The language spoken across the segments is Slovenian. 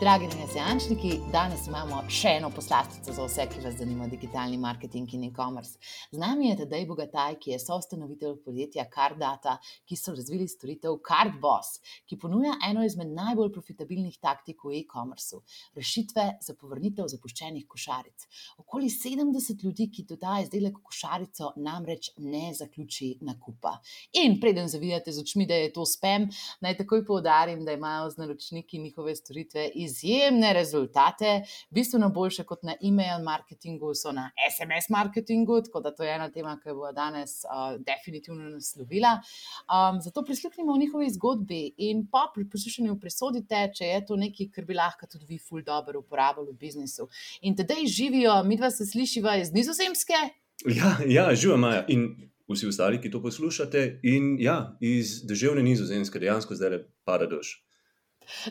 Dragi nezajančniki, danes imamo še eno poslastico za vse, ki vas zanima digitalni marketing in e-commerce. Z nami je Tadej Bogataj, ki je soustanovitelj podjetja CardData, ki so razvili storitev CardBoss, ki ponuja eno izmed najbolj profitabilnih taktik v e-commerceu: rešitve za povrnitev zapuščenih košaric. Okoli 70 ljudi, ki dodajo izdelek v košarico, namreč ne zaključi nakupa. In preden zavijate z očmi, da je to spam, naj takoj poudarim, da imajo z naročniki njihove storitve iz izjemne rezultate, bistveno boljše kot na e-mail marketingu, so na SMS marketingu, tako da to je ena tema, ki bo danes uh, definitivno naslovila. Um, zato prisluhnimo njihovi zgodbi in pa pri poslušanju presodite, če je to nekaj, kar bi lahko tudi vi, ful dobro uporabljali v biznisu. In tedaj živijo, mi dva se slišiva iz Nizozemske. Ja, ja živijo Maja. In vsi ostali, ki to poslušate, in ja, iz državne Nizozemske, dejansko zdaj le paradoš.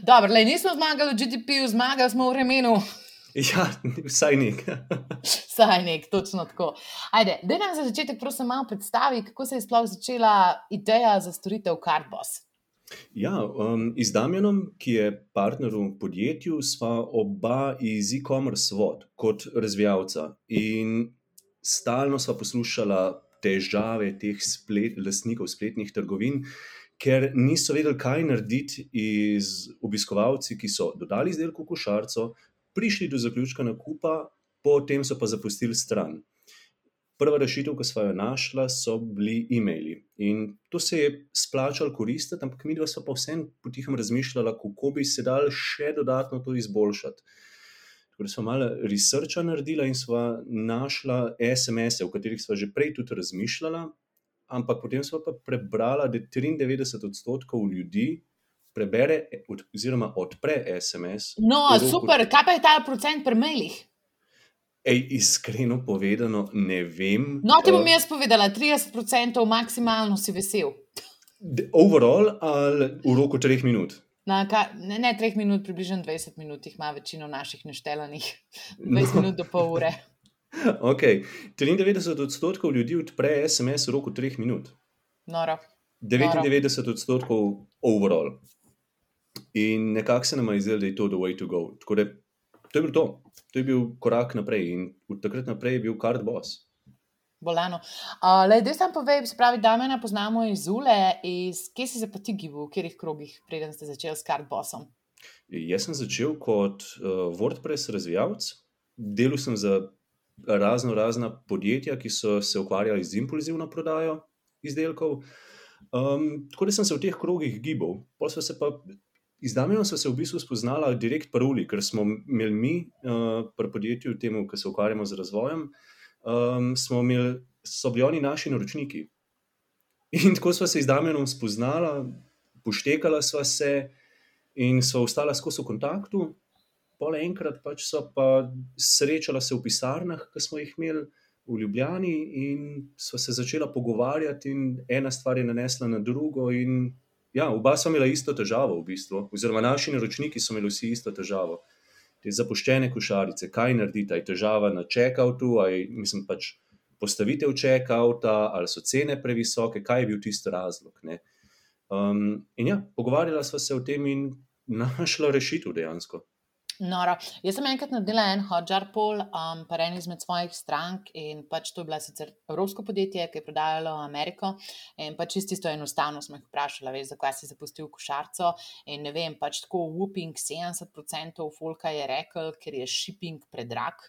Dobro, le nismo zmagali v GDP-ju, zmagali smo v vremenu. Ja, vsaj nek. Vsaj nek, točno tako. Ajde, da nam za začetek, prosim, malo predstavi, kako se je sploh začela ideja za storitev CardBoss. Ja, um, z Damienom, ki je partner v podjetju, sva oba iz e-commerce vod kot razvijalca. In stalno sva poslušala težave teh splet, lastnikov spletnih trgovin, ker niso vedeli, kaj narediti z obiskovalci, ki so dodali izdelek v košarico, prišli do zaključka nakupa, potem so pa zapustili stran. Prva rešitev, ki smo jo našli, so bili e-maili. In to se je splačalo koristiti, ampak mi dva smo pa vsem potihem razmišljali, kako bi se dal še dodatno to izboljšati. Tako da smo malo researcha naredili in smo našli SMS-e, o katerih smo že prej tudi razmišljali, ampak potem smo pa prebrali, da 93 odstotkov ljudi prebere oziroma odpre SMS. No, super, kaj pa je ta procent pri mailih? Ej, iskreno povedano, ne vem. No, ti bom jaz povedala, 30% maksimalno si vesel. Overall ali v roku treh minut? Na, ka, ne, ne treh minut, približno 20 minut, jih ima večino naših neštelanih, 20 no. minut do pol ure. Okay. 93 odstotkov ljudi odpre SMS v roku 3 minut. Noro. 99 Noro. odstotkov overall. In nekako se nam je zdelo, da je to the way to go. Tako da to je bilo to. To je bil korak naprej in od takrat naprej je bil card boss. Bolano. Uh, Zdaj sem povedal, se pravi, da me poznamo iz Ule, iz kje si se pa ti gibal, v katerih krogih, preden ste začeli s card bossom? Jaz sem začel kot uh, WordPress razvijalec. Delal sem za razno razna podjetja, ki so se ukvarjali z impulzivno prodajo izdelkov. Um, tako da sem se v teh krogih gibal. Izdamljeno so se v bistvu spoznala direkt paroli, ker smo imeli mi uh, pri podjetju, temu, ki se ukvarjamo z razvojem, um, smo imeli, so bili oni naši naročniki. In tako smo se izdamljeno spoznala, poštekala sva se in sva ostala skozi v kontaktu pol enkrat pač so pa srečala se v pisarnah, ki smo jih imeli v Ljubljani, in so se začela pogovarjati, in ena stvar je nanesla na drugo. In, ja, oba smo imela isto težavo, v bistvu, oziroma naši naročniki so imeli vsi isto težavo. Te zapuščene košarice, kaj narediti, je težava na check-outu, ali mislim pač. Postavitev check-outa, ali so cene previsoke, kaj je bil tisti razlog. Um, in ja, pogovarjala sva se o tem in našla rešitev dejansko. Noro. Jaz sem enkrat naredila en hodžar pol, um, pa en izmed svojih strank in pač to je bila sicer evropsko podjetje, ki je prodajalo Ameriko. In pač čisto enostavno smo jih vprašali, veš, zakaj si zapustil košarco. In ne vem, pač tako whooping 70% folka je rekel, ker je shipping predrag.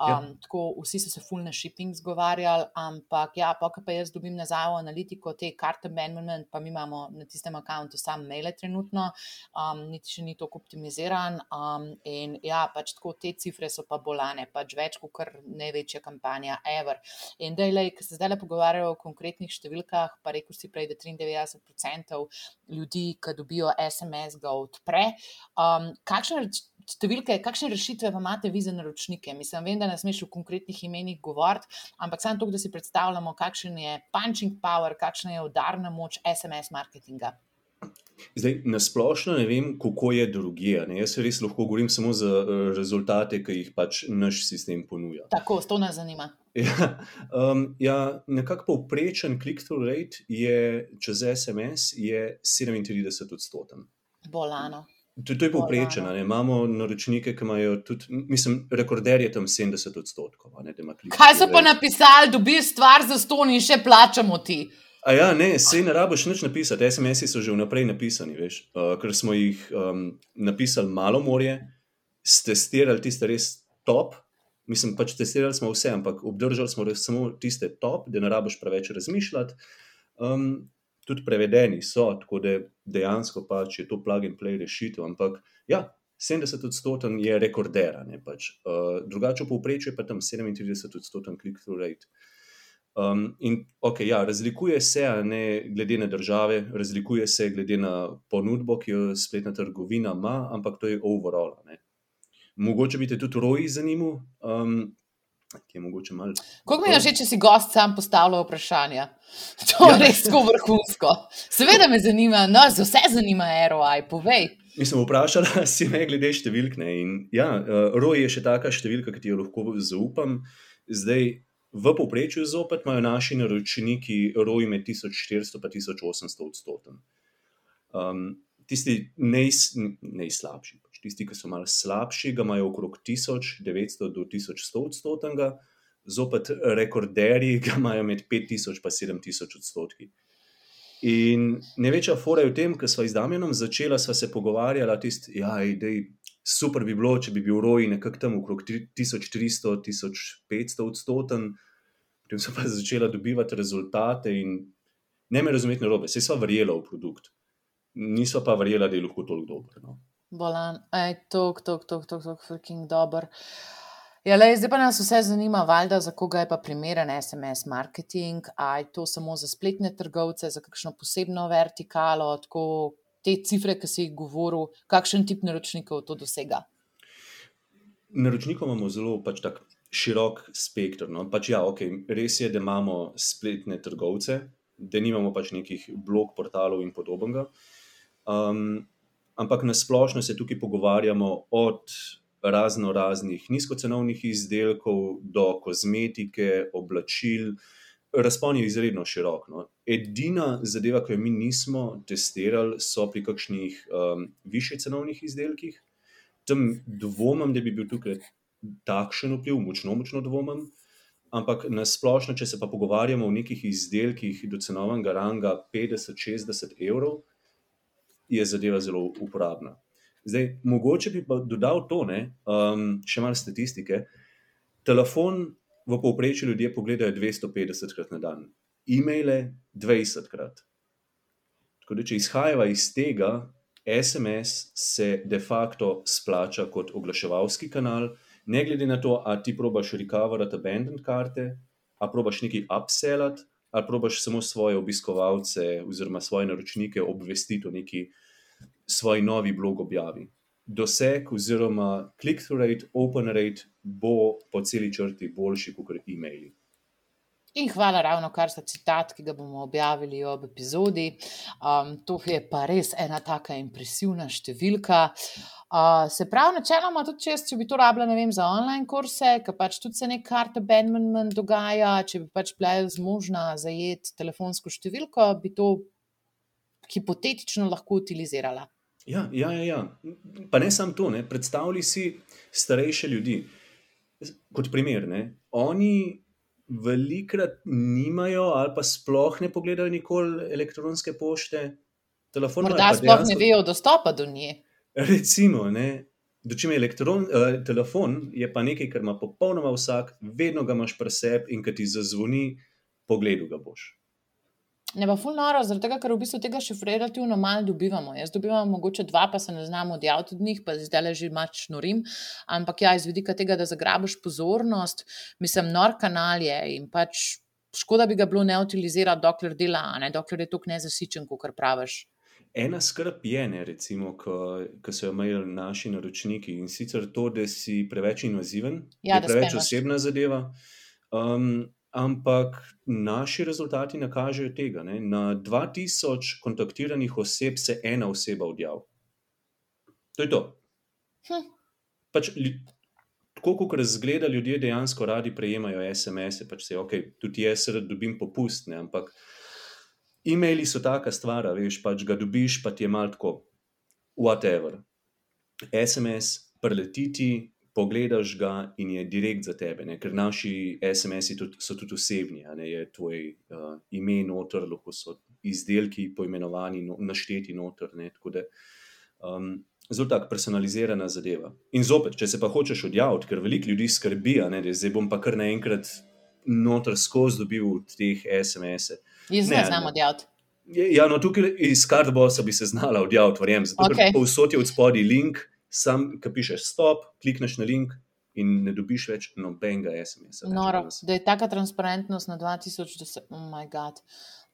Um, ja. Tako vsi so se full na shipping zgovarjali, ampak ja, pa pa jaz dobim nazaj v analitiko te karte management, pa mi imamo na tistem računu samo maile trenutno, um, niti še ni tako optimiziran. Um, in ja, pač tako te cifre so pa bolane, pač več kot kar največja kampanja ever. In da je, ki se zdaj le pogovarjajo o konkretnih številkah, pa rekel si prej, da 93% ljudi, ki dobijo SMS, ga odpre. Um, kakšne številke, kakšne rešitve pa imate vi za naročnike? Mislim, vem, da ne smeš v konkretnih imenih govoriti, ampak samo to, da si predstavljamo, kakšen je punching power, kakšna je udarna moč SMS marketinga. Zdaj, na splošno ne vem, kako je drugje. Ne? Jaz res lahko govorim samo za uh, rezultate, ki jih pač naš sistem ponuja. Tako, to nas zanima. Ja, um, ja nekako povprečen click-through rate je čez SMS je 37 odstoten. Bolano. To, to je povprečen. Bolano. Imamo naročnike, ki imajo tudi, mislim, rekorder je tam 70 odstotkov. Ne, Kaj so pa napisali, dobiš stvar za ston in še plačamo ti? A ja, ne, sej ne rabiš nič napisati, SMS-i so že vnaprej napisani, veš, uh, ker smo jih um, napisali malo morje, stestirali tiste res top, mislim pač testirali smo vse, ampak obdržali smo res samo tiste top, da ne rabiš preveč razmišljati. Um, tudi prevedeni so, tako da dejansko pač je to plug and play rešitev, ampak ja. 70 odstoten je rekordera, ne, pač. uh, drugače v povprečju je pa tam 37 odstoten click-through rate. Um, in okay, ja, razlikuje se, ne glede na države, razlikuje se glede na ponudbo, ki jo spletna trgovina ima, ampak to je overall. Ne. Mogoče bi te tudi roji zanimal, um, ki je mogoče malo. Kako mi je že, če si gost sam postavlja vprašanja? To je Ja. res tako vrhunsko. Seveda me zanima, no, vse zanima ROI, povej. Mislim, vprašala si me glede številk. Ne, in ja, uh, ROI je še taka številka, ki ti jo lahko zaupam. Zdaj, v povprečju zopet imajo naši naročniki ROI med 1400 in 1800 odstoten. Um, tisti najs, najslabši, tisti, ki so malo slabši, ga imajo okrog 1900 do 1100 odstotnega, zopet rekorderji ga imajo med 5000 in 7000 odstotki. In največja fora je v tem, ker smo z Damienom začela, sva se pogovarjala, tisti, ja, dej, super bi bilo, če bi bil roj nekako tam okrog 1300-1500 odstoten. Potem sem pa začela dobivati rezultate in ne me razumeti narobe, vse sva verjela v produkt, nisva pa verjela, da je lahko toliko dober. No. Bolan, aj, tok, tok, tok, tok, tok, freaking dober. Ja, lej, zdaj pa nas vse zanima, valjda, za koga je pa primeren SMS marketing, aj to samo za spletne trgovce, za kakšno posebno vertikalo, tako te cifre, ki si jih govoril, kakšen tip naročnikov to dosega. Naročnikov imamo zelo pač tak širok spektr. No? Pač ja, okay, res je, da imamo spletne trgovce, da nimamo pač nekih blog portalov in podobnega. Um, ampak nasplošno se tukaj pogovarjamo od razno raznih nizkocenovnih izdelkov do kozmetike, oblačil. Razpon je izredno širok. No. Edina zadeva, ki jo mi nismo testirali, so pri kakšnih um, višjih cenovnih izdelkih. Tam dvomim, da bi bil tukaj takšen vpliv, močno, močno dvomim. Ampak na splošno, če se pa pogovarjamo o nekih izdelkih do cenovnega ranga 50-60 evrov, je zadeva zelo uporabna. Zdaj, mogoče bi pa dodal to, ne, um, še malo statistike. Telefon v povprečju ljudje pogledajo 250 krat na dan, e-maile 20 krat. Tako da, če izhajava iz tega, SMS se de facto splača kot oglaševalski kanal, ne glede na to, ali ti probaš recoverati abandoned karte, ali probaš nekaj upselati, ali probaš samo svoje obiskovalce oziroma svoje naročnike obvestiti o neki svoji novi blog objavi. Doseg oziroma click-through rate, open rate bo po celi črti boljši kot e-maili. In hvala ravno kar za citat, ki ga bomo objavili ob epizodi. Um, to je pa res ena taka impresivna številka. Uh, se pravi, načeloma, tudi če, če bi to rabila vem, za online kurse, ki pač tudi se nek kart abandonment dogaja, če bi pač bila zmožna zajeti telefonsko številko, bi to hipotetično lahko utilizirala. Ja, ja, ja, ja. Pa ne samo to, ne. predstavljaj si starejše ljudi. Kot primer, ne. oni velikrat nimajo ali pa sploh ne pogledajo nikoli elektronske pošte. Telefon Morda sploh ne dejansko- vejo dostopa do nje. Recimo, ne, dočim je elektron, uh, telefon, je pa nekaj, kar ima popolnoma vsak, vedno ga imaš pri sebi in ki ti zazvoni, pogledu ga boš. Ne pa ful noro, zaradi tega, ker v bistvu tega še relativno malo dobivamo. Jaz dobivam mogoče dva, pa se ne znam odjaviti od njih, pa zdaj le že mač norim. Ampak ja, iz vidika tega, da zagrabiš pozornost, mislim, nor kanal je in pač škoda bi ga bilo ne utilizirati, dokler dela, ne dokler je tok nezasičen, kot praviš. Ena skrb je, ne, recimo, ki so jo imeli naši naročniki in sicer to, da si preveč invaziven, Ja, da je preveč spamaš. osebna zadeva. Um, ampak naši rezultati ne kažejo tega. Ne. Na 2000 kontaktiranih oseb se ena oseba odjavi. To je to. Hm. Pač, tako kot razgleda, ljudje dejansko radi prejemajo SMS-e, pač se, ok, tudi jaz rad dobim popust, ne, ampak e-maili so taka stvar, veš, pač ga dobiš, pa ti je malo tako, whatever. SMS preletiti, pogledaš ga in je direkt za tebe, ne? ker naši SMS-i tudi, so tudi osebni, ne je tvoj uh, ime noter, lahko so izdelki poimenovani, no, našteti noter. Ne? Tako da um, zelo tako personalizirana zadeva. In zopet, če se pa hočeš odjaviti, ker veliko ljudi skrbi, ne, da zdaj bom pa kar naenkrat noter skozi dobil teh SMS-e. Jaz ne, ne znam odjaviti. Ja, no, tukaj iz Cardbosa bi se znala odjaviti, verjamem. Zato, okay. povsod je od spodaj link, sam, ki pišeš stop, klikneš na link in ne dobiš več nobenega SMS-a. Noro, da je taka transparentnost na 2010, oh moj bog.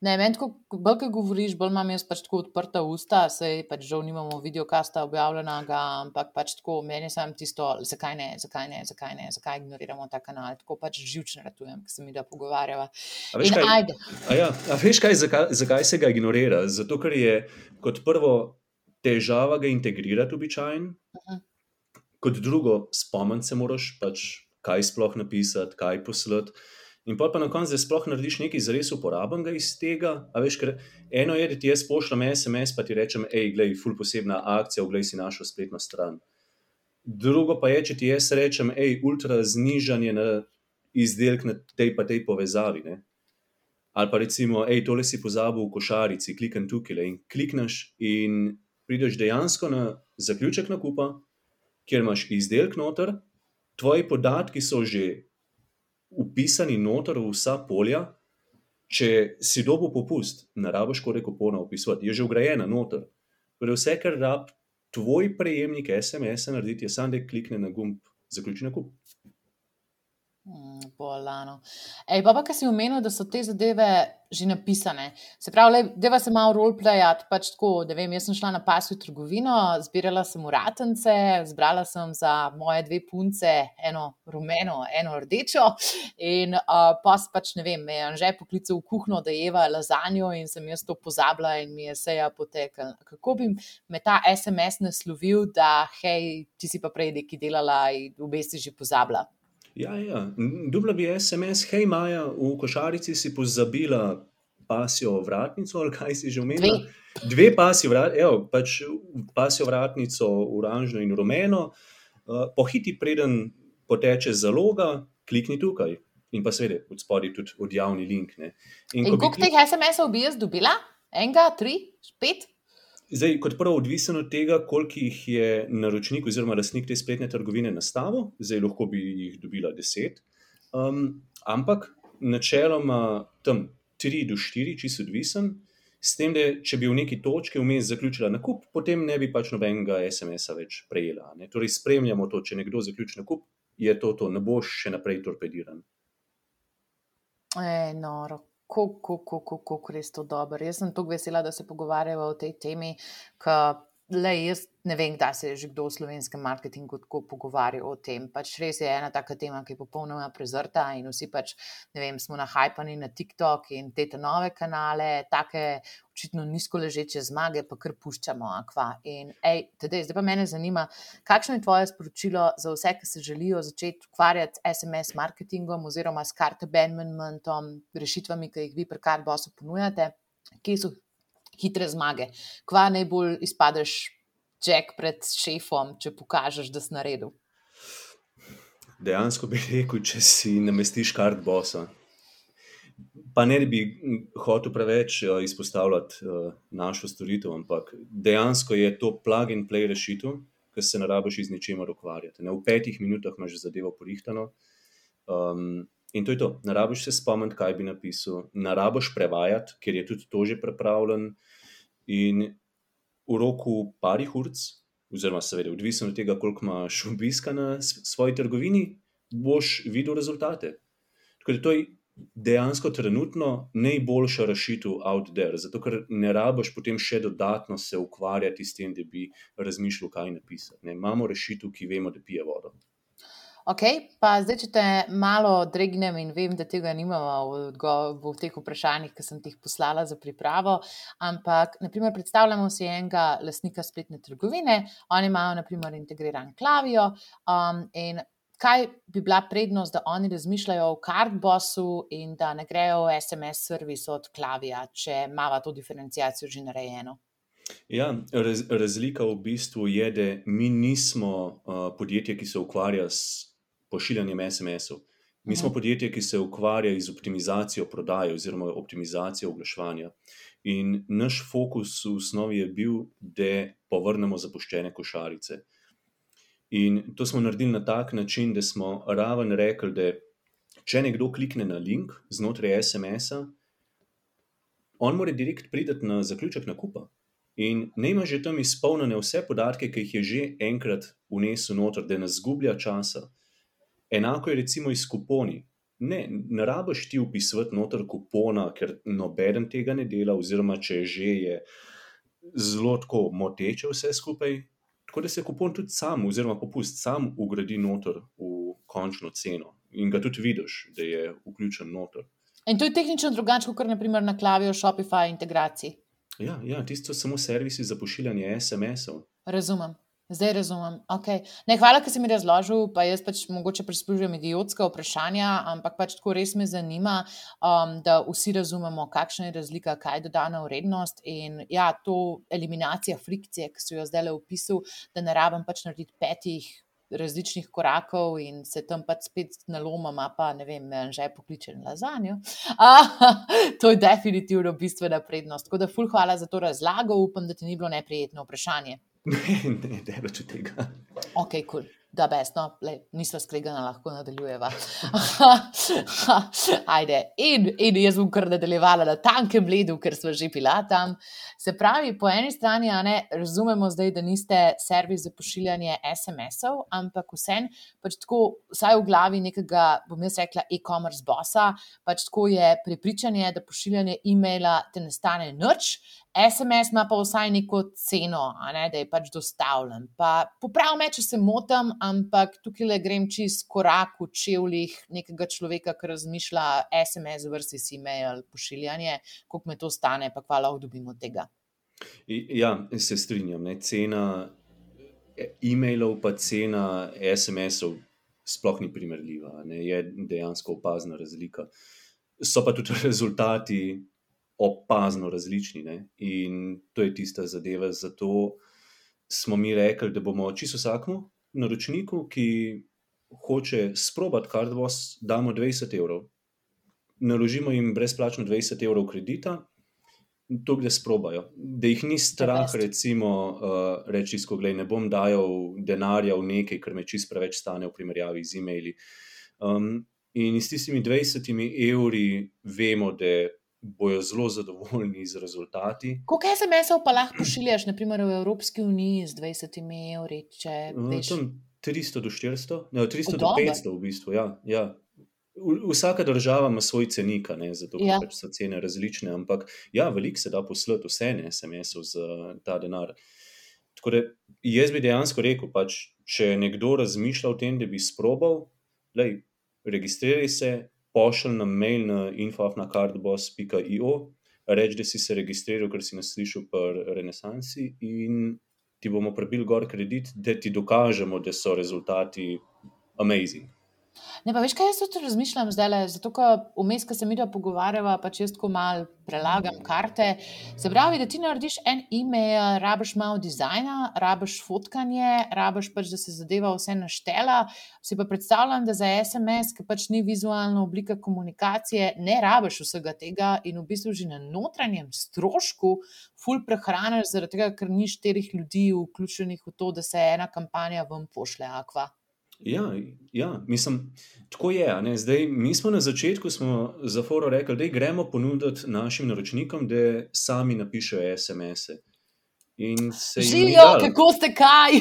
Ne, meni, ko bolj kaj govoriš, bolj imam jaz pač tako odprta usta, sej pač žal nimamo videokasta objavljenega, ampak pač tako meni sem tisto, zakaj ne, zakaj ne, zakaj ne, zakaj ignoriramo ta kanal, tako pač živčno ratujem, ker se mi da pogovarjava. A veš, kaj, a ja, a veš kaj, zakaj, zakaj se ga ignorira? Zato, ker je kot prvo težava ga integrirati običajno, uh -huh. kot drugo, spomniti se moraš, pač, kaj sploh napisati, kaj poslati. In pa, na koncu, da sploh narediš nekaj zares uporabnega iz tega. Veš, eno je, da ti jaz pošljem SMS, pa ti rečem, hej, glej, ful posebna akcija, oglej si našo spletno stran. Drugo pa je, če ti jaz rečem, hej, ultra znižanje na izdelek na tej pa tej povezavi. Ne? Ali pa recimo, hej, tole si pozabil v košarici, klikam tukaj in klikneš in prideš dejansko na zaključek nakupa, kjer imaš izdelek noter, tvoji podatki so že upisani noter v vsa polja, če si dobil popust, ne rabiš kore kupona upisovati, je že ugrajena noter. Torej, vse, kar rab tvoj prejemnik SMS-a narediti, je samo, da klikne na gumb zaključni nakup. Mm, bolano. Ej, pa, pa kar si omenil, da so te zadeve že napisane. Se pravi, da je malo roleplayati. Pač tako, da vem, jaz sem šla na pasjo trgovino, zbirala sem uratence, zbrala sem za moje dve punce, eno rumeno, eno rdečo. In uh, pa pač ne vem, me je že poklical v kuhno, da je jeva lazanjo in sem jaz to pozabila in mi je seja potekla. Kako bi me ta SMS naslovil, da hej, ti si pa prej nekaj delala in v bistvu že pozabila? Ja, ja. Dubla bi SMS, hej, Maja, v košarici si pozabila pasjo vratnico, ali kaj si že omenila? Dve, Dve pasji vrat, evo, pač pasjo vratnico, oranžno in rumeno. Uh, pohiti, preden poteče zaloga, klikni tukaj. In pa seveda, od spodaj tudi odjavni link. Ne. In, in koliko teh SMS-ov bi jaz dobila? Enega, tri, pet? Zdaj, kot prvo, odvisno od tega, koliko jih je naročnik oziroma lastnik te spletne trgovine nastavil, zdaj lahko bi jih dobila deset. Um, ampak načeloma tam tri do štiri, čisto odvisen. S tem, da če bi v neki točki vmes zaključila nakup, potem ne bi pač nobenega SMS-a več prejela. Ne? Torej, spremljamo to, če nekdo zaključi nakup, je to to, ne boš še naprej torpediran. E, noro kako, kako, kako, kako res to dobro. Jaz sem tako vesela, da se pogovarjamo o tej temi, ker le jaz ne vem, da se je že kdo v slovenskem marketingu tako pogovarjal o tem. Pač res je ena taka tema, ki je popolnoma prezrta in vsi pač, ne vem, smo nahajpani na TikTok in te nove kanale, take očitno nizko ležeče zmage, pa kar puščamo. Akva. In ej, tedej, zdaj pa mene zanima, kakšno je tvoje sporočilo za vse, ki se želijo začeti ukvarjati s SMS marketingom oziroma s cart abandonmentom, rešitvami, ki jih vi pri Cardbossu ponujate. Kje so hitre zmage. Kva najbolj izpadeš, ček pred šefom, če pokažeš, da si naredil? Dejansko bi rekel, če si namestiš kart bosa. Pa ne bi hotel preveč uh, izpostavljati uh, našo storitev, ampak dejansko je to plug and play rešitev, ki se ne rabiš iz ničemer ukvarjati. Ne, v petih minutah imaš zadevo porihtano. Um, in to je to. Ne rabiš se spomniti, kaj bi napisal, ne rabiš prevajati, ker je tudi to že pripravljen. In v roku parih ur, oziroma seveda, odvisno od tega, koliko imaš obiska na svoji trgovini, boš videl rezultate. Tako da to je dejansko trenutno najboljša rešitev out there, zato ker ne rabiš potem še dodatno se ukvarjati s tem, da bi razmišljal, kaj napisati. Ne, imamo rešitev, ki vemo, da pije vodo. Ok, pa zdaj, če te malo dregnem in vem, da tega nimamo v, v teh vprašanjih, ki sem ti jih poslala za pripravo, ampak naprimer, predstavljamo si enega lastnika spletne trgovine, oni imajo naprimer integriran klavijo um, in kaj bi bila prednost, da oni razmišljajo o cardbossu in da ne grejo v SMS servis od klavija, če imamo to diferencijacijo že narejeno? Ja, raz, razlika v bistvu je, da mi nismo uh, podjetje, ki se ukvarja s pošiljanjem SMS-ov. Mi smo podjetje, ki se ukvarja z optimizacijo prodaje oziroma optimizacijo oglaševanja. In naš fokus v osnovi je bil, da povrnemo zapuščene košarice. In to smo naredili na tak način, da smo raven rekli, da če nekdo klikne na link znotraj SMS-a, on mora direkt priti na zaključek nakupa. In ne ima že tam izpolnjene vse podatke, ki jih je že enkrat vnesel noter, da ne zgublja časa. Enako je recimo iz kuponi. Ne, ne rabiš ti upisati noter kupona, ker noben tega ne dela, oziroma če že je zelo tako moteče vse skupaj. Tako da se kupon tudi sam, oziroma popust sam, ugradi noter v končno ceno in ga tudi vidiš, da je vključen noter. In to je tehnično drugače, kot naprimer na klavijo Shopify integraciji. Ja, ja tisto so samo servisi za pošiljanje SMS-ov. Razumem. Zdaj razumem. Okay. Ne, hvala, ker si mi razložil. Pa jaz pač mogoče prislužujem idiotska vprašanja, ampak pač tako res me zanima, um, da vsi razumemo, kakšna je razlika, kaj je dodana vrednost. In ja, to eliminacija frikcije, ki so jo zdaj le opisal, da ne rabim pač narediti petih različnih korakov in se tam pač spet nalomam, pa ne vem, že pokličem lazanjo. to je definitivno bistvena prednost. Tako da, ful, hvala za to razlago, upam, da ti ni bilo neprijetno vprašanje. Ne, ne, ne več tega. Ok, kul. Cool. Da, besno, nismo skregani, lahko nadaljujeva. Ajde, in, in jaz bom kar nadaljevala na tankem ledu, ker smo že bila tam. Se pravi, po eni strani, ne, razumemo zdaj, da niste servis za pošiljanje SMS-ov, ampak vsem, pač tako, vsaj v glavi nekega, bom jaz rekla, e-commerce bossa, pač tako je prepričanje, da pošiljanje e-maila te ne stane nič, SMS ima pa vsaj neko ceno, ne, da je pač dostavljen. Pa popravim če se motim, ampak tukaj le grem čez korak v čevljih nekega človeka, ki razmišlja SMS versus e-mail pošiljanje, koliko me to stane, pa hvala, da dobimo tega. Ja, se strinjam. Ne. Cena e-mailov, pa cena SMS-ov sploh ni primerljiva. Ne. Je dejansko opazna razlika. So pa tudi rezultati opazno različni. Ne? In to je tista zadeva. Zato smo mi rekli, da bomo čisto vsakmu naročniku, ki hoče sprobati kardvos, damo 20 evrov. Naložimo jim brezplačno 20 evrov kredita. To, da sprobajo, da jih ni strah, recimo, uh, reči: Skoglej, ne bom dajal denarja v nekaj, kar me čist preveč stane, v primerjavi z e-maili. Um, in s tistimi 20 evri vemo, da bojo zelo zadovoljni z rezultati. Koliko SMS-ov pa lahko pošiljaš, naprimer v Evropski uniji z 20 evri? No, tam 300 do 400, ne, 300 do 500 v bistvu. Ja, ja. Vsaka država ima svoj cenik, zato ja. pač so cene različne, ampak ja, veliko se da poslati vse ne SMS-ov za ta denar. Tako da jaz bi dejansko rekel, pač, če nekdo razmišlja o tem, da bi sprobal, registriraj se, pošlji nam mail na info.cardboss.io, reči, da si se registriral, ker si nas slišal pri Renesansi, in ti bomo prebili gor kredit, da ti dokažemo, da so rezultati amazing. Ne, pa veš, kaj jaz tudi razmišljam zdaj le, zato ker vmes, ko se mi da pogovarjava, pa če jaz tako mal prelagam karte. Se pravi, da ti narediš en e-mail, rabiš malo dizajna, rabiš fotkanje, rabiš pač, da se zadeva vse naštela. Si pa predstavljam, da za SMS, ki pač ni vizualna oblika komunikacije, ne rabiš vsega tega in v bistvu že na notranjem strošku ful prehraniš, zaradi tega, ker ni štirih ljudi vključenih v to, da se ena kampanja vam pošle akva. Ja, ja, mislim, tako je. Zdaj, mi smo na začetku smo za Foro rekli, da gremo ponuditi našim naročnikom, da sami napišejo SMS-e. Živijo, kako ste kaj.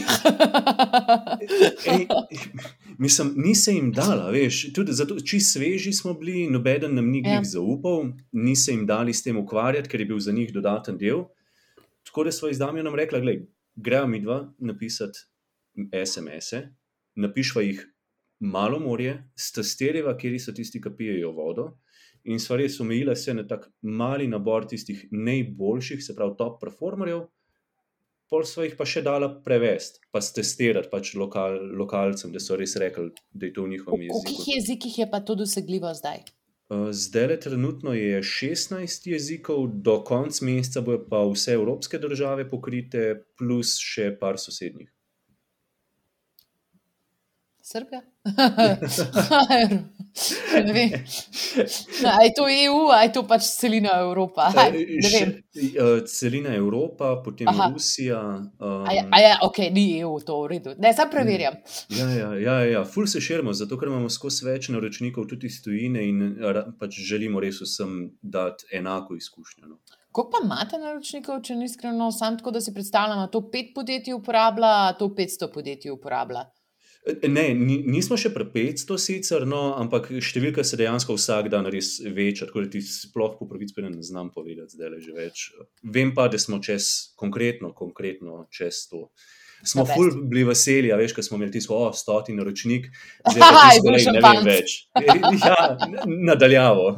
Ej, mislim, ni se jim dala, veš, tudi zato, či sveži smo bili, noben nam ni ja. zaupal, ni se jim dali s tem ukvarjati, ker je bil za njih dodaten del. Tako da smo izdami nam rekli, gremo mi dva napisati SMS-e napišva jih malo morje, stesteriva, kje so tisti, ki pijejo vodo. In stvar je, omejila se na tak mali nabor tistih najboljših, se pravi, top performerjev, pol so jih pa še dala prevesti, pa stestirati pač lokal, lokalcem, da so res rekli, da je to v njihovem jeziku. V kakih jezikih je pa to dosegljivo zdaj? Uh, Zdaj le trenutno je 16 jezikov, do konca meseca bojo pa vse evropske države pokrite, plus še par sosednjih. Srbija? ne vem. Je to EU, ali je to pač celina Evropa? Aj, ne vem. Eh, celina Evropa, potem Aha. Rusija. Um, A je, a je, ok, ni EU, to v redu. Ne, sam preverjam. Ja, ja, ja, ja. ful se širimo, zato ker imamo skozi več naročnikov tudi iz tujine in pač želimo res vsem dati enako izkušnjo. No. Koliko pa imate naročnikov, če ni iskreno, sam tako, da si predstavljam, a to pet podjetij uporablja, to 500 podjetij uporablja? Ne, ni, nismo še pri 500 sicer, no, ampak številka se dejansko vsak dan res veča, tako da ti sploh po pravici ne znam povedati, zdaj le že več. Vem pa, da smo čez, konkretno, konkretno čez to. Smo ful bili veseli, veš, ko smo imeli tisto, o, stoti naročnik, zdaj pa tisto, bil ne vem več. Ja, nadaljavo.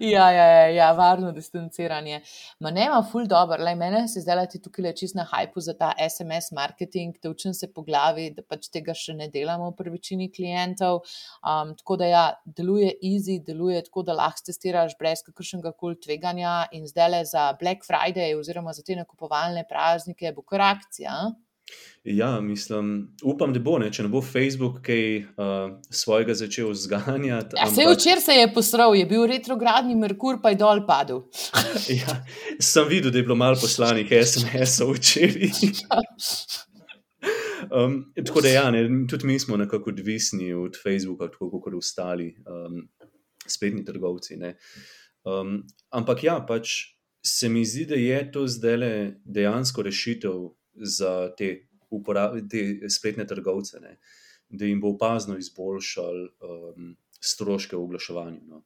Ja, ja, ja, ja varno distanciranje. Ma ne, ima ful dobro. Lej, mene se zdaj ti tukaj le čist na hajpu za ta SMS marketing, te učim se po glavi, da pač tega še ne delamo pri večini klientov. Um, tako da ja, deluje easy, deluje tako, da lahko testiraš brez kakršnega koli tveganja in zdaj le za Black Friday oziroma za te nakupovalne praznike bo kar akcija. a? Ja, mislim, upam, da bo, ne, če ne bo Facebook kaj uh, svojega začel zganjati. Ja, Vse včeraj se je posral, je bil retrogradni Merkur, pa je dol padel. Ja, sem videl, da je bilo malo poslanih SMS-ov včeraj. Um, tako da, ja, ne, tudi mi smo nekako odvisni od Facebooka, tako kot ostali um, spletni trgovci. ne. Um, ampak ja, pač se mi zdi, da je to zdaj dejansko rešitev za te, te spletne trgovce, ne. da jim bo opazno izboljšal um, stroške v oglaševanju. No.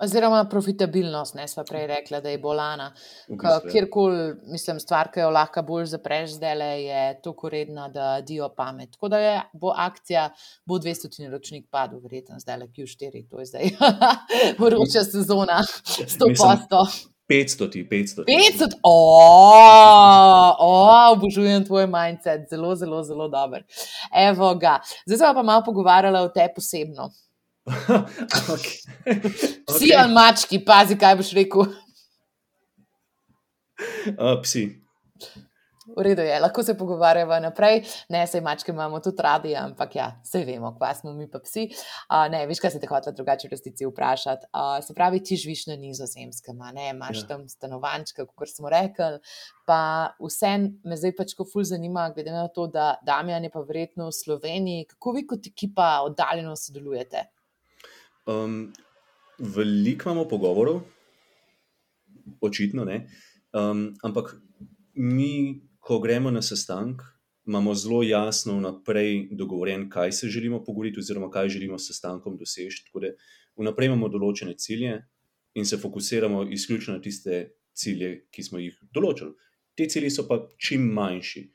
Oziroma profitabilnost, ne sva prej rekla, da je bolana. V bistvu, ja. Kjerkoli, mislim, stvar, ki jo lahko bolj zapreš zdaj, le, je tako redna, da dio pamet. Tako da je, bo akcija, bo 200 naročnik padel, verjetno zdaj le Q4, to je zdaj vroča sezona, 100 Mislim, posto. 500, ti, 500. ti. 500, o, o, obožujem tvoj mindset, zelo, zelo, zelo dober. Evo ga. Zdaj se pa malo pogovarjala o tebi posebno. okay. Psi Okay. ali mački, pazi, kaj boš rekel. Uh, psi. V redu je, lahko se pogovarjava naprej. Ne, sej mačke imamo tudi radi, ampak ja, vse vemo, kva smo mi pa psi. Uh, ne, veš, kaj se te hotela drugače v resnici vprašati. Uh, se pravi, ti živiš na nizozemskem, ne, imaš Ja. tam stanovančka, kot smo rekli. Pa vse me zdaj pač ko ful zanima, glede na to, da Damjan je pa verjetno v Sloveniji, kako vi kot ekipa oddaljeno sodelujete? Um, veliko imamo pogovorov, očitno ne. Um, ampak mi, ko gremo na sestanek, imamo zelo jasno vnaprej dogovorjen, kaj se želimo pogovoriti, oziroma kaj želimo s sestankom doseči. Tako da vnaprej imamo določene cilje in se fokusiramo izključno na tiste cilje, ki smo jih določili. Te cilji so pa čim manjši.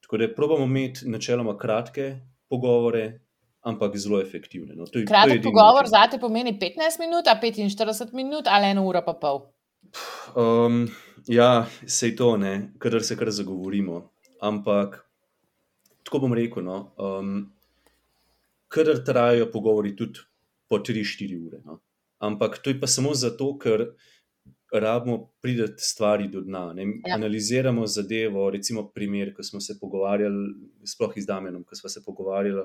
Tako da probamo imeti načeloma kratke pogovore, ampak zelo efektivne. No, to je- to je Kratek pogovor za te pomeni 15 minut, a 45 minut ali eno uro pa pol. Um, ja, sej to ne, kadar se kar zagovorimo. Ampak tako bom rekel, no, um, kadar trajajo pogovori tudi po 3-4 ure. No. Ampak to je pa samo zato, ker rabimo priti stvari do dna. Ne. Ja. Analiziramo zadevo, recimo primer, ko smo se pogovarjali, sploh z Damenom, ko smo se pogovarjali,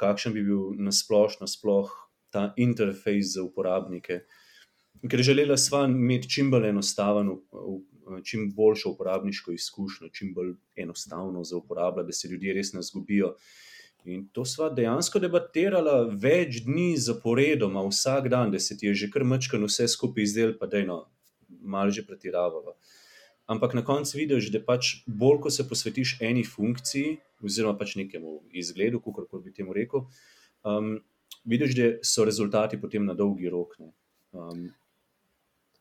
kakšen bi bil nasplošno sploh ta interfejs za uporabnike. Ker želela sva imeti čim bolj enostaven, čim boljšo uporabniško izkušnjo, čim bolj enostavno za uporabljati, da se ljudje res ne zgubijo. In to sva dejansko debatirala več dni zaporedoma, vsak dan, da se ti je že kar mečkano vse skupaj izdel, pa da je no, malo že pretiravava. Ampak na koncu vidiš, da pač bolj, ko se posvetiš eni funkciji, oziroma pač nekemu izgledu, kako bi temu rekel, um, vidiš, da so rezultati potem na dolgi rok. Ne. Um,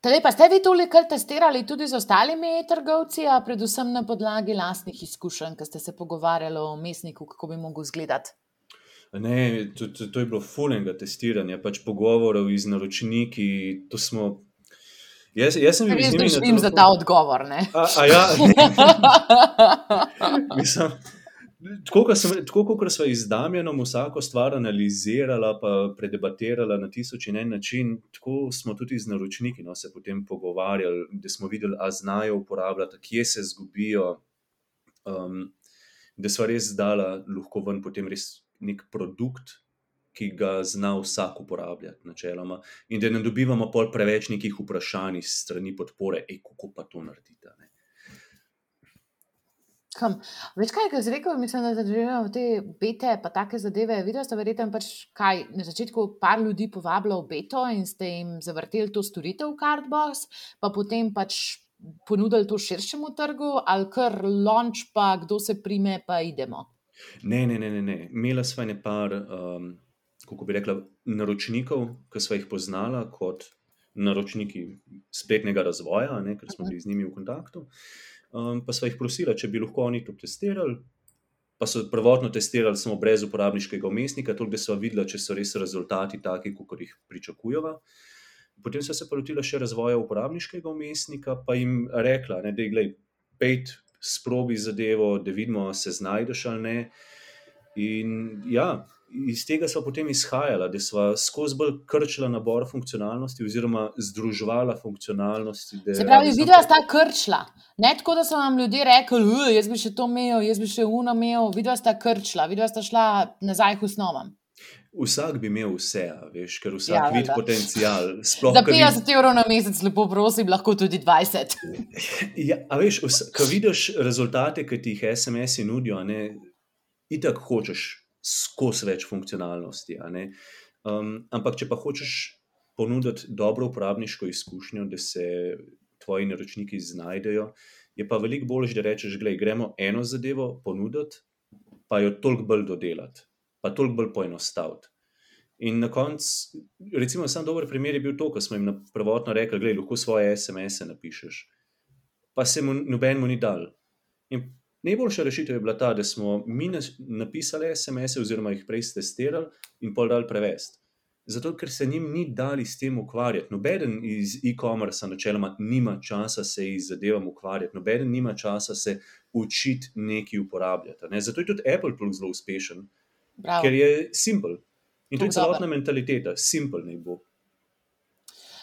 Tele pa ste vi tole kar testirali tudi z ostalimi trgovci, a predvsem na podlagi lastnih izkušenj, ko ste se pogovarjali o mestniku, kako bi mogel izgledati? Ne, to, to, to je bilo fulenga testiranja, pač pogovorov z naročniki. to Smo, jaz, jaz sem bil z njimi na doživim za ta odgovor, ne? A, a ja, mislim, Tako kot smo izdamljeno vsako stvar analizirali, pa predebatirali na tisoč in en način, tako smo tudi z naročniki no, se potem pogovarjali, da smo videli, a znajo uporabljati, kje se zgubijo. Um, da so res dala lahko ven potem res nek produkt, ki ga zna vsak uporabljati, načeloma, in da ne dobivamo pol preveč nekih vprašanj iz strani podpore, kako pa to naredite. Kam? Več kaj, si rekel, mislim, da zadržujemo te bete, pa take zadeve. Videla ste verjetno pač kaj, na začetku par ljudi povabilo v beto in ste jim zavrteli to storitev v Cardbox, pa potem pač ponudili to širšemu trgu, ali kar launch, pa kdo se prime, pa idemo. Ne, ne, ne, ne. ne. Imela sva ne par, um, kako bi rekla, naročnikov, ki sva jih poznala kot naročniki spletnega razvoja, ne, ker smo bili z njimi v kontaktu. Uh, um, pa smo jih prosili, če bi lahko oni to testirali. Pa so prvotno testirali samo brez uporabniškega umestnika, tako da so videli, če so res rezultati taki, kot jih pričakujemo. Potem so se pa lotili še razvoja uporabniškega umestnika, pa jim rekla, ne, da je gledaj, pet, sprobi zadevo, da vidimo, se znajdeš ali ne. In ja, iz tega smo potem izhajali, da smo skozi bolj krčili nabor funkcionalnosti, oziroma združovali funkcionalnosti. Se pravi, videla sta krčila. Ne tako, da so vam ljudje rekli, jaz bi še to imel, jaz bi še uno imel, videla sta krčila, videla sta šla nazaj k osnovam. Vsak bi imel vse, veš, ker vsak ja, vidi potencial. Za 50 evrov na mesec, lepo prosim, lahko tudi 20. ja, a veš, ko vidiš rezultate, ki ti jih SMS-i nudijo, ne, itak hočeš skozi več funkcionalnosti. Um, ampak, če pa hočeš ponuditi dobro uporabniško izkušnjo, da se tvoji naročniki znajdejo, je pa veliko bolje, da rečeš, gledaj, gremo eno zadevo ponuditi, pa jo toliko bolj dodelati, pa toliko bolj poenostaviti. In na koncu, recimo, samo dober primer je bil to, ko smo jim prvotno rekli, da lahko svoje SMS-e napišeš, pa se mu nobenemu ni dal. In Najboljša rešitev je bila ta, da smo mi napisali SMS-e, oziroma jih prej testirali in pol dal prevesti. Zato, ker se njim ni dali s tem ukvarjati. Nobeden iz e-commerce, načeloma, nima časa se jih zadevam ukvarjati, nobeden nima časa se učiti nekaj uporabljati. Ne? Zato je tudi Apple Plus zelo uspešen, Bravo. ker je simpel. In to je celotna mentaliteta, simpel naj bo.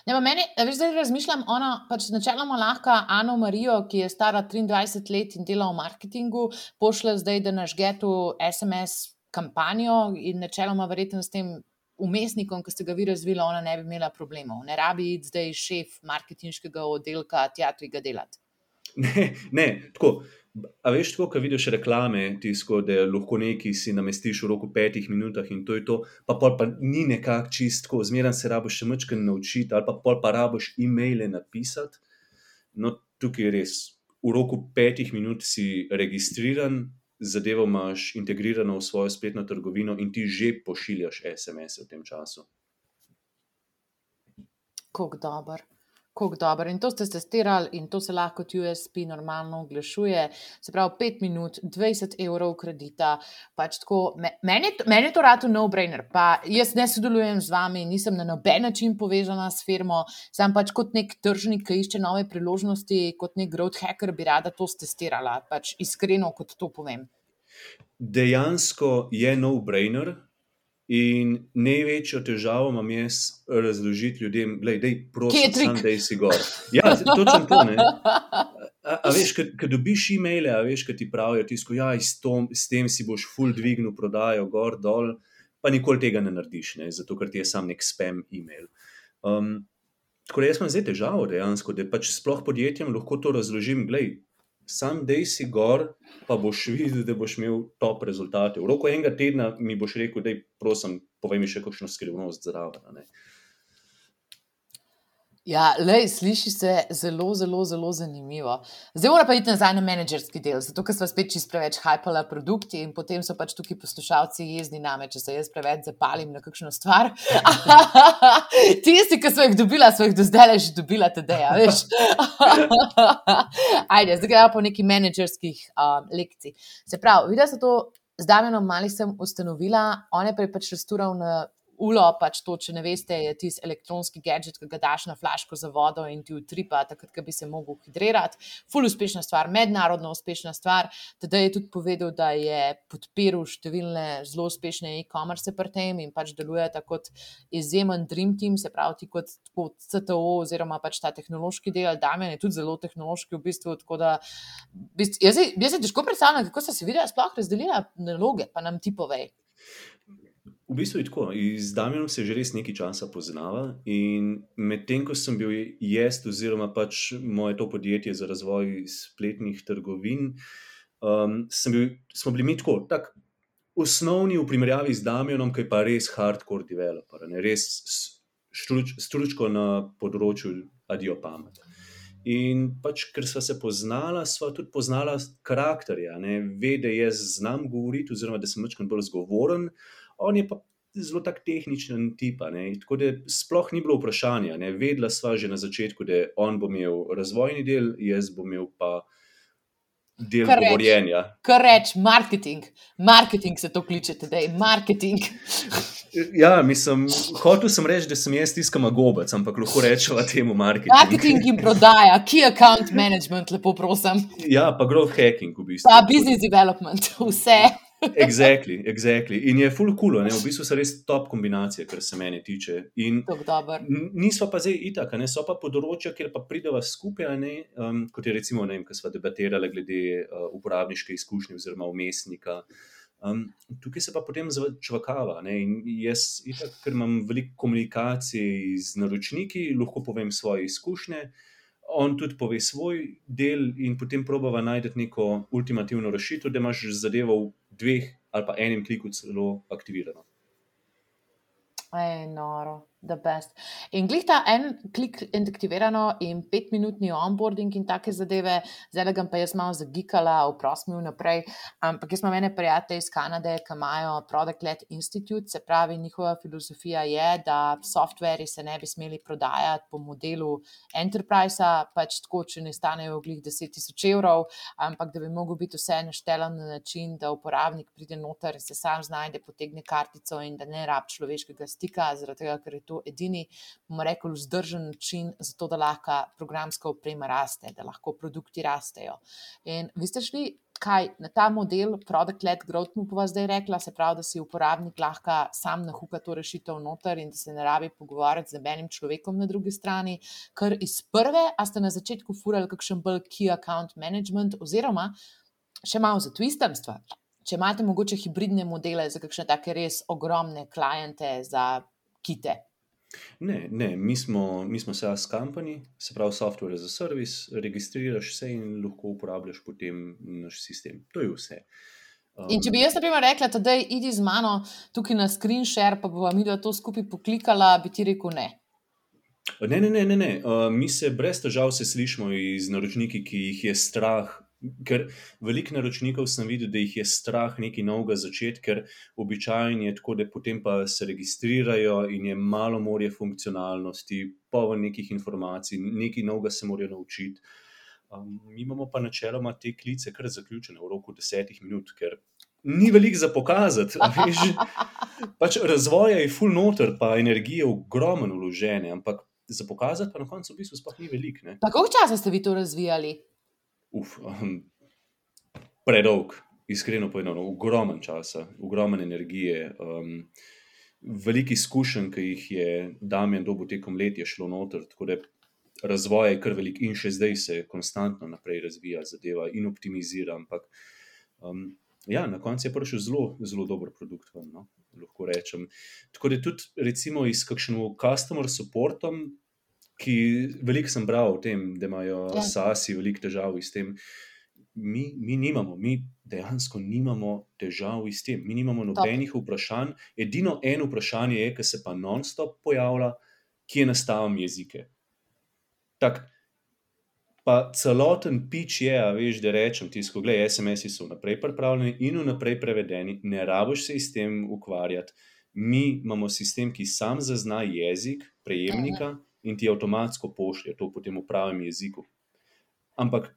Ne, meni, veš, zdaj razmišljam, ona pač načeloma lahko Ano Marijo, ki je stara 23 let in dela v marketingu, pošle zdaj, da naš getu SMS kampanjo in načeloma verjetno s tem umestnikom, ki ste ga vi razvili, ona ne bi imela problemov. Ne rabi iti zdaj šef marketinškega oddelka tja, tu ga delati. Ne, ne, tako. A veš, tako, ko vidiš reklame, tisko, da lahko nekaj si namestiš v roku petih minutah in to je to, pa pol pa ni nekako čistko, zmeraj se rabiš še mečkaj naučiti, ali pa pol pa rabiš e-maile napisati. No, tukaj je res. V roku petih minut si registriran, zadevo imaš integrirano v svojo spletno trgovino in ti že pošiljaš SMS v tem času. Kako dobro kako dobro. In to ste testirali, in to se lahko kot USP normalno oglašuje. Se pravi, 5 minut, 20 evrov kredita. Pač tako, meni, meni je to rado no-brainer. Pa jaz ne sodelujem z vami, nisem na noben način povezana s firmo, sem pač kot nek tržnik, ki išče nove priložnosti, kot nek growth hacker, bi rada to testirala. Pač iskreno, kot to povem. Dejansko je no-brainer, In največjo težavo imam jaz razložiti ljudem, da je prosim, da si gor. Ja, točno to. Ne? A, a veš, kad dobiš e-maile, a veš, kad ti pravijo, tisko, ja, s, tom, s tem si boš full dvignil prodajo, gor, dol, pa nikoli tega ne narediš, ne? zato ker ti je sam nek spam e-mail. Um, tako da jaz imam zdaj težavo dejansko, da pač sploh podjetjem lahko to razložim, gledaj, sam dej si gor, pa boš videl, da boš imel top rezultate. V roku enega tedna mi boš rekel, da je, prosim, povej mi še kakšno skrivnost zraven. Ja, lej, sliši se zelo, zelo, zelo zanimivo. Zdaj moramo pa iti nazaj na menedžerski del, zato ker smo spet čist preveč hajpali produkti in potem so pač tukaj poslušalci jezni name, če se jaz preveč zapalim na kakšno stvar. Tisti, ki so jih dobila, so jih do zdaj že dobila, teda, ja, veš. Ajde, zdaj gremo po neki menedžerskih um, lekcij. Se pravi, videla sem to z Damienom Mali sem ustanovila, on je prej pač restural na ulo, pač to, če ne veste, je tisti elektronski gadget, ki ga daš na flaško za vodo in ti utripa, takrat, ko bi se mogel hidrirati. Ful uspešna stvar, mednarodno uspešna stvar. Teda je tudi povedal, da je podpiral številne zelo uspešne e-commerce pri tem in pač deluje tako kot izjemen Dream Team, se pravi, ti kot, kot CTO oziroma pač ta tehnološki del, Damien je tudi zelo tehnološki v bistvu. Da, jaz, jaz se težko predstavljam, kako so se videli, sploh razdelila naloge, pa nam ti povej. V bistvu je tako. Z Damienom se že res nekaj časa poznava. In medtem ko sem bil jaz, oziroma pač moje to podjetje za razvoj spletnih trgovin, um, bil, smo bili mi tako, tak, osnovni v primerjavi z Damienom, ki je pa res hardcore developer, ne, res struč, stručko na področju adijo pamet. In pač, ker smo se poznala, smo tudi poznala karakterja. Ve, da jaz znam govoriti, oziroma da sem večkrat bolj zgovoren, on je pa zelo tak tehničen tip. Tako da sploh ni bilo vprašanja. Ne? Vedela sva že na začetku, da on bo imel razvojni del, jaz bom imel pa del kar govorjenja. Reč, kar reč, marketing. Marketing se to kliče, da je marketing. Ja, mislim, hotel sem reči, da sem jaz tiskam gobec, ampak lahko rečemo temu marketing. Marketing in prodaja, key account management, lepo prosim. Ja, pa growth hacking v bistvu. Pa business development, vse. Exactly, exactly. In je full cool, ne? v bistvu so res top kombinacije, kar se mene tiče. Nismo pa zdaj itak, ne so pa področja, kjer pa prideva skupaj, um, kot je recimo, ne vem, ko smo debatirali glede uh, uporabniške izkušnje oziroma umestnika. Um, tukaj se pa potem začvakava. In jaz, itak, ker imam veliko komunikacij z naročniki, lahko povem svoje izkušnje on tudi pove svoj del, in potem probava najti neko ultimativno rešitev, da imaš zadevo v dveh ali pa enem kliku celo aktivirano. Ej, noro the best. In glej ta en klik aktivirano in petminutni onboarding in take zadeve, zdaj ga pa jaz malo zagikala, vprosim vnaprej. Ampak jaz imam ene prijatelje iz Kanade, ki imajo Product Led Institute, se pravi, njihova filozofija je, da softveri se ne bi smeli prodajati po modelu enterprise, pač tako, če ne stanejo glih 10 tisoč evrov, ampak da bi mogel biti vse naštelen na način, da uporabnik pride noter, se sam znajde, potegne kartico in da ne rab človeškega stika, zaradi tega, ker je to edini, bomo rekli, vzdržen način za to, da lahko programska oprema raste, da lahko produkti rastejo. In vi ste šli. Kaj na ta model, product-led growth, mu pa zdaj rekla, se pravi, da si uporabnik lahko sam nahuka to rešitev noter in da se ne rabi pogovarjati z enim človekom na drugi strani, ker iz prve, a ste na začetku furali kakšen bolj key account management, oziroma še malo za twistem stvar. Če imate mogoče hibridne modele za kakšne take res ogromne klijente, za kite. Ne, ne, mi smo, mi smo SaaS company, se pravi software as a service, registriraš se in lahko uporabljaš potem naš sistem. To je vse. Um, in če bi jaz, na primer, rekla, da je idi z mano tukaj na screen share, pa bomo mi to skupaj poklikala, bi ti rekel ne. Ne, ne, ne, ne. ne. Uh, mi se brez težav slišimo iz naročniki, ki jih je strah Ker veliko naročnikov sem videl, da jih je strah nekaj novega začeti, ker običajno je tako, da potem pa se registrirajo in je malo morje funkcionalnosti, polno nekih informacij, nekaj novega se morajo naučiti. Um, mi imamo pa načeloma te klice kar zaključene v roku desetih minut, ker ni veliko za pokazati. Pač razvoj je full noter, pa energije ogromno vložene, ampak za pokazati pa na koncu v bistvu sploh ni veliko. Koliko časa ste vi to razvijali? Uf, um, predolg, iskreno povedano, ogromen čas, ogromen energije. Um, Veliki izkušenj, ki jih je Damien dobil tekom let, je šlo noter, tako da razvoj je kar velik in še zdaj se konstantno naprej razvija, zadeva in optimizira. Ampak um, ja, na koncu je prišel zelo, zelo dober produkt. Ven, no? Lahko rečem. Tako da tudi, recimo, iz kakšnega customer supporta, ki veliko sem bral o tem, da imajo ja. sasi veliko težav s tem. Mi, mi nimamo, mi dejansko nimamo težav s tem, mi nimamo nobenih Top. vprašanj. Edino eno vprašanje je, ki se pa non-stop pojavlja, kje nastavim jezike. Tak, pa celoten pič je, a veš, da rečem ti, ko gledaj, SMS-i so vnaprej pripravljeni in vnaprej prevedeni, ne rabiš se s tem ukvarjati. Mi imamo sistem, ki sam zazna jezik prejemnika. Aha in ti avtomatsko pošlje to potem v pravem jeziku. Ampak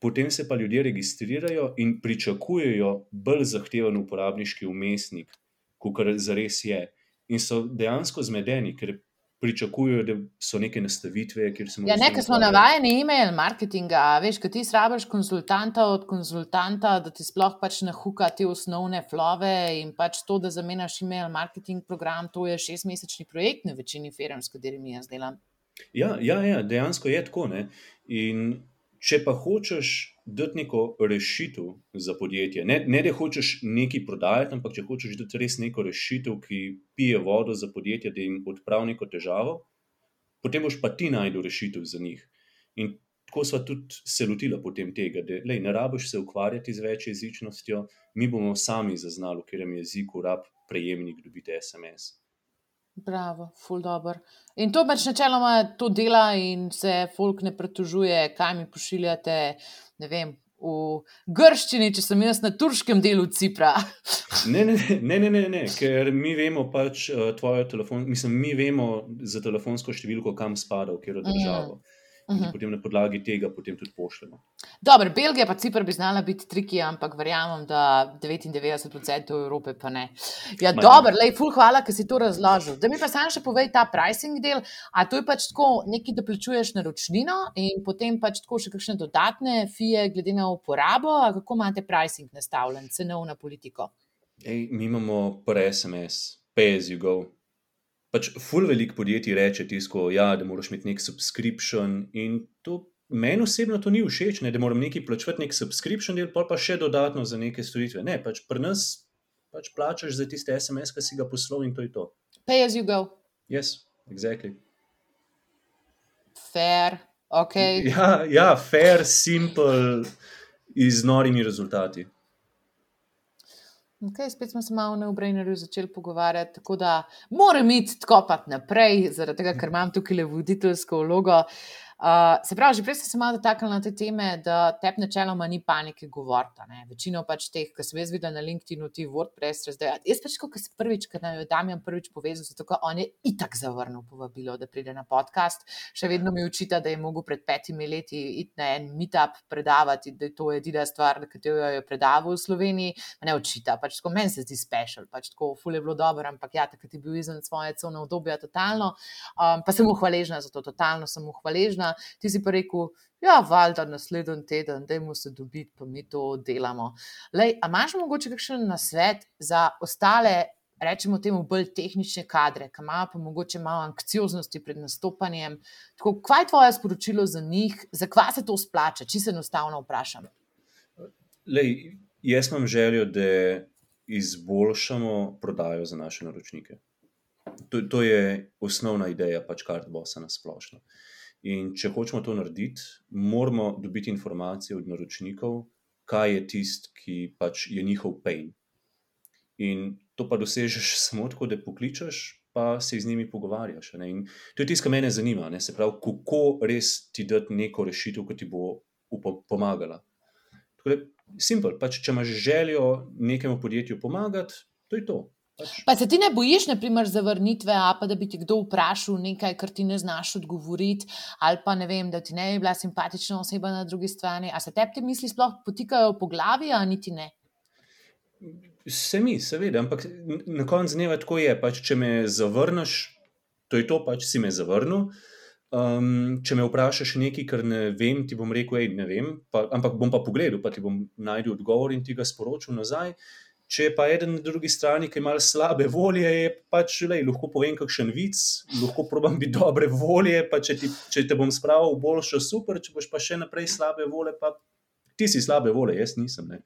potem se pa ljudje registrirajo in pričakujejo bolj zahteven uporabniški umestnik, kot kar zares je. in so dejansko zmedeni, ker pričakujejo, da so neke nastavitve, kjer se Ja, nekaj smo navajeni e-mail marketinga, veš, kad ti srabiš konzultanta od konzultanta, da ti sploh pač nahuka te osnovne flove in pač to, da zamenjaš e-mail marketing program, to je šestmesečni projekt na večini firm, s katerimi jaz delam. Ja, ja, ja, dejansko je tako. Ne? In če pa hočeš dati neko rešitev za podjetje, ne, ne da hočeš nekaj prodajati, ampak če hočeš dati res neko rešitev, ki pije vodo za podjetje, da jim odpravi neko težavo, potem boš pa ti najdel rešitev za njih. In tako smo tudi se lotili potem tega, da lej, ne rabiš se ukvarjati z večjezičnostjo, mi bomo sami zaznali, v katerem jeziku rab prejemnik dobiti SMS. Bravo, ful dobr. In to pač načeloma to dela in se folk ne pretužuje, kaj mi pošiljate, ne vem, v grščini, če sem jaz na turškem delu Cipra. Ne, ne, ne, ne, ne, ne, ker mi vemo pač uh, tvojo telefon, mislim, mi vemo za telefonsko številko, kam spada, v katero državo. Mm. Uh -huh. Potem na podlagi tega potem tudi pošljemo. Dobro, Belgija pa Cipr bi znala biti triki, ampak verjamem, da 99% Evrope pa ne. Ja, dobro, lej, ful, hvala, ker si to razložil. Da mi pa sam še povej ta pricing del, a to je pač tako nekaj, da plačuješ naročnino in potem pač tako še kakšne dodatne fije glede na uporabo, a kako imate pricing nastavljen, cenovna politika? Ej, mi imamo pre SMS, pay as you go pač ful velik podjetij reče tisko, ja, da moraš imeti nek subscription in to. Meni osebno to ni všeč, ne, da moram nekaj plačati, nek subscription del, pa še dodatno za neke storitve. Ne, pač pri nas pač plačaš za tiste SMS, ki si ga poslal in to je to. Pay as you go. Yes, exactly. Fair, ok. Ja, ja fair, simple, z norimi rezultati. Okay, spet smo se malo na obrejnerju začeli pogovarjati, tako da moram iti tako naprej, zaradi tega, ker imam tukaj le voditeljsko vlogo. Uh, se pravi, že prej sem se malo dotaknila te teme, da te načeloma ni panike govoriti. Večino pač teh, ki sem jaz videla na LinkedIn-u, ti WordPress razdajati. Jaz pač, ko sem prvič, ko nam je Damien prvič povezal, zato ker on je itak zavrnil povabilo, da pride na podcast. Še vedno mi učita, da je mogel pred petimi leti iti na en meetup predavati, da je to edina stvar, ki jo je predaval v Sloveniji. Ne učita, pač tako meni se zdi special, pač tako ful je bilo dobro, ampak ja, takrat je bil izven svoje cone obdobja totalno. Um, pa sem mu hvaležna za to, totalno sem mu hvaležna ti si pa rekel, ja, valjda naslednji teden, da jim se dobiti, pa mi to delamo. Lej, a imaš mogoče kakšen nasvet za ostale, rečemo temu, bolj tehnične kadre, ki imajo pa mogoče malo anksioznosti pred nastopanjem? Tako, kaj je tvoje sporočilo za njih, zakaj se to splača, če se enostavno vprašam? Lej, jaz imam željo, da izboljšamo prodajo za naše naročnike. To, to je osnovna ideja, pač kar bosa na splošno. Uh, In če hočemo to narediti, moramo dobiti informacije od naročnikov, kaj je tisti, ki pač je njihov pain. In to pa dosežeš samo tako, da pokličeš, pa se z njimi pogovarjaš. To je tisto, kar me zanima. Ne? Se pravi, kako res ti dati neko rešitev, ki ti bo pomagala. Tako da, simpel, pač, če imaš željo nekemu podjetju pomagati, to je to. Pač. Pa se ti ne bojiš, naprimer, zavrnitve, pa da bi ti kdo vprašal nekaj, kar ti ne znaš odgovoriti, ali pa ne vem, da ti ne bi bila simpatična oseba na drugi strani. A se tebi te misli sploh potikajo po glavi, a niti ne? Se mi, seveda, ampak na koncu dneva tako je. Pač, če me zavrneš, to je to, pač si me zavrnil. Um, če me vprašaš nekaj, kar ne vem, ti bom rekel, ej, ne vem, pa, ampak bom pa pogledal, pa ti bom najdel odgovor in ti ga sporočil nazaj. Če pa eden na drugi strani, ki ima slabe volje, je pač le, lahko povem kakšen vic, lahko probam biti dobre volje. Če, ti, če te bom spravil v boljšo, super, če boš pa še naprej slabe volje, pa ti si slabe volje, jaz nisem. Ne.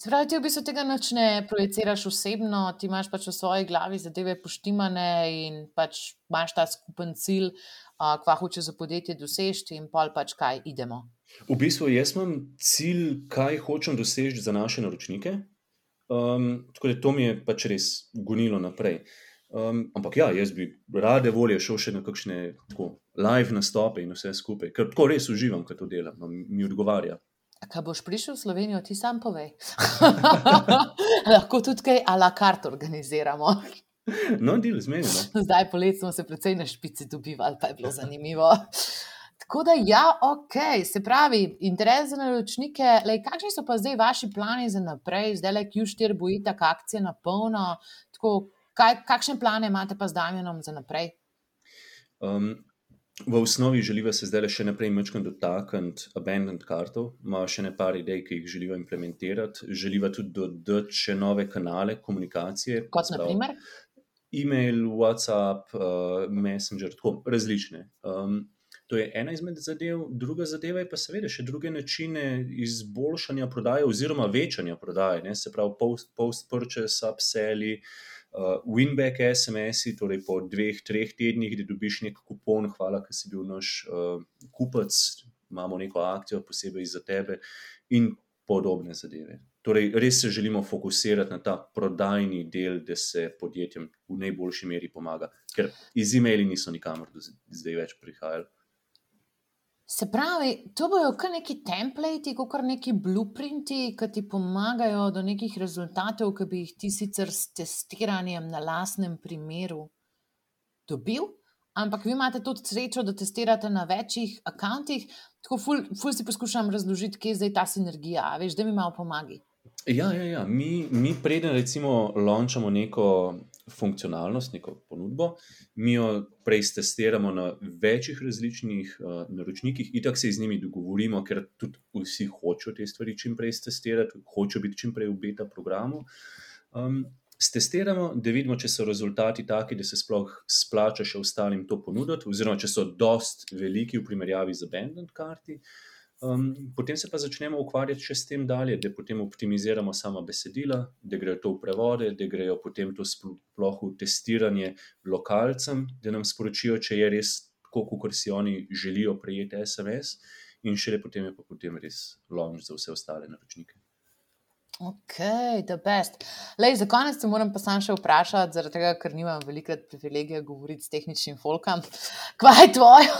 Spravi, ti v bistvu tega noč ne projiciraš osebno, ti imaš pač v svoji glavi zadeve poštimane in pač imaš ta skupen cilj, kva hoče za podjetje doseči in pol pač kaj idemo. V bistvu jaz imam cilj, kaj hočem doseči za naše naročnike. Um, tako da to mi je pač res gonilo naprej. Um, ampak ja, jaz bi rade volje šel še na kakšne tako, live nastope in vse skupaj, ker tako res uživam, ko to delam, no, mi odgovarja. Kaj boš prišel v Slovenijo, ti sam povej. Lahko tudi kaj a la carte organiziramo. No, del zmenjeno. Zdaj poletje smo se precej na špici dobivali, pa je bilo zanimivo. Tako da, ja, ok, se pravi, interes za naročnike. Lej, kakšni so pa zdaj vaši plani za naprej, zdaj le Q4 bo itak akcija na polno? Tako, kaj, kakšne plane imate pa z Damienom za naprej? Um, v osnovi želiva se zdaj še naprej mečkam dotakniti abandoned kartov, ima še nekaj idej, ki jih želiva implementirati. Želiva tudi dodati še nove kanale komunikacije. Kot naprimer? E-mail, WhatsApp, uh, Messenger, tako različne. Um, to je ena izmed zadev, druga zadeva je pa seveda še druge načine izboljšanja prodaje oziroma večanja prodaje, ne? se pravi post-purchase, post upselli, uh, winback SMS-i, torej po dveh, treh tednih, da dobiš nek kupon, hvala, ker si bil naš uh, kupec, imamo neko akcijo posebej za tebe in podobne zadeve. Torej, res se želimo fokusirati na ta prodajni del, da se podjetjem v najboljši meri pomaga, ker iz e-maili niso nikamor zdaj več prihajali. Se pravi, to bojo kar neki templati, kot neki blueprinti, ki ti pomagajo do nekih rezultatov, ki bi jih ti sicer s testiranjem na lastnem primeru dobil. Ampak vi imate tudi srečo, da testirate na večjih akantih, tako ful, ful si poskušam razložiti, kje je zdaj ta sinergija. Veš, da mi malo pomagi. Ja, ja, ja. Mi, mi preden recimo launčamo neko funkcionalnost, neko ponudbo, mi jo prej testiramo na večjih različnih uh, naročnikih, in tako se z njimi dogovorimo, ker tudi vsi hočejo te stvari čim prej testirati, hočejo biti čim prej v beta programu. Um, Stestiramo, da vidimo, če so rezultati taki, da se sploh splača še ostalim to ponuditi, oziroma če so dost veliki v primerjavi z abandoned karti. Uh, Um, potem se pa začnemo ukvarjati še s tem dalje, da potem optimiziramo sama besedila, da grejo to v prevode, da grejo potem to sploh v testiranje lokalcem, da nam sporočijo, če je res tako, kot si oni želijo prejeti SMS, in šele potem je pa potem res launch za vse ostale naročnike. Ok, the best. Lej, za konec se moram pa sam še vprašati, zaradi tega, ker nimam velikrat privilegija govoriti s tehničnim folkom. Kaj je tvoje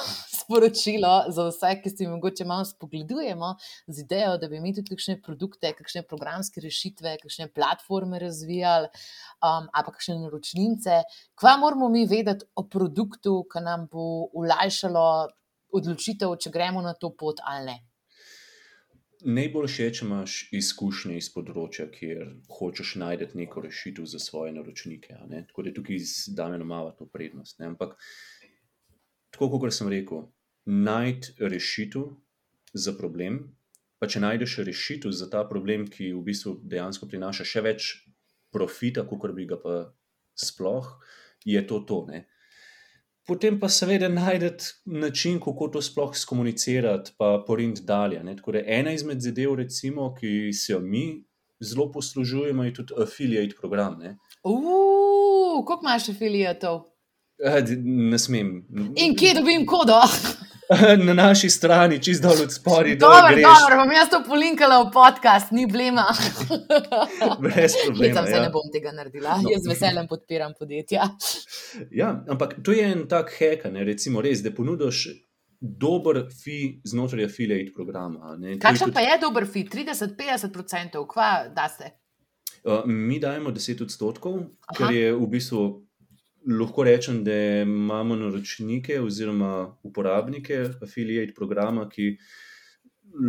sporočilo za vse, ki si mogoče malo spogledujemo z idejo, da bi mi tudi kakšne produkte, kakšne programske rešitve, kakšne platforme razvijali, um, ali pa kakšne naročnice. Kva moramo mi vedeti o produktu, ki nam bo ulajšalo odločitev, če gremo na to pot ali ne? Najbolj všeč, imaš izkušnje iz področja, kjer hočeš najti neko rešitev za svoje naročnike. Tako da tukaj zdaj imamo to prednost. Ne? Ampak, tako kot sem rekel, najti rešitev za problem. Pa če najdeš rešitev za ta problem, ki v bistvu dejansko prinaša še več profita, kot bi ga pa sploh, je to to. Ne? potem pa seveda najdete način, kako to sploh skomunicirati, pa porint dalje. Da, ena izmed zadev, recimo, ki se jo mi zelo poslužujemo, je tudi affiliate program. Uf, koliko imaš afiliatov? Eh, ne smem. In kje dobim kodo? na naši strani, čist dol od spodaj. Dobro, dobro, bom jaz to polinkala v podcast, ni blema. Brez problema. Jaz se ja. ne bom tega naredila, no. jaz z veseljem podpiram podjetja. ja, ampak to je en tak hek, recimo res, da ponudiš. Dober fi znotraj affiliate programa. Kakšen pa je dober fi? 30-50%, kva da se? Uh, mi dajemo 10 odstotkov, kar je v bistvu lahko rečem, da imamo naročnike oziroma uporabnike affiliate programa, ki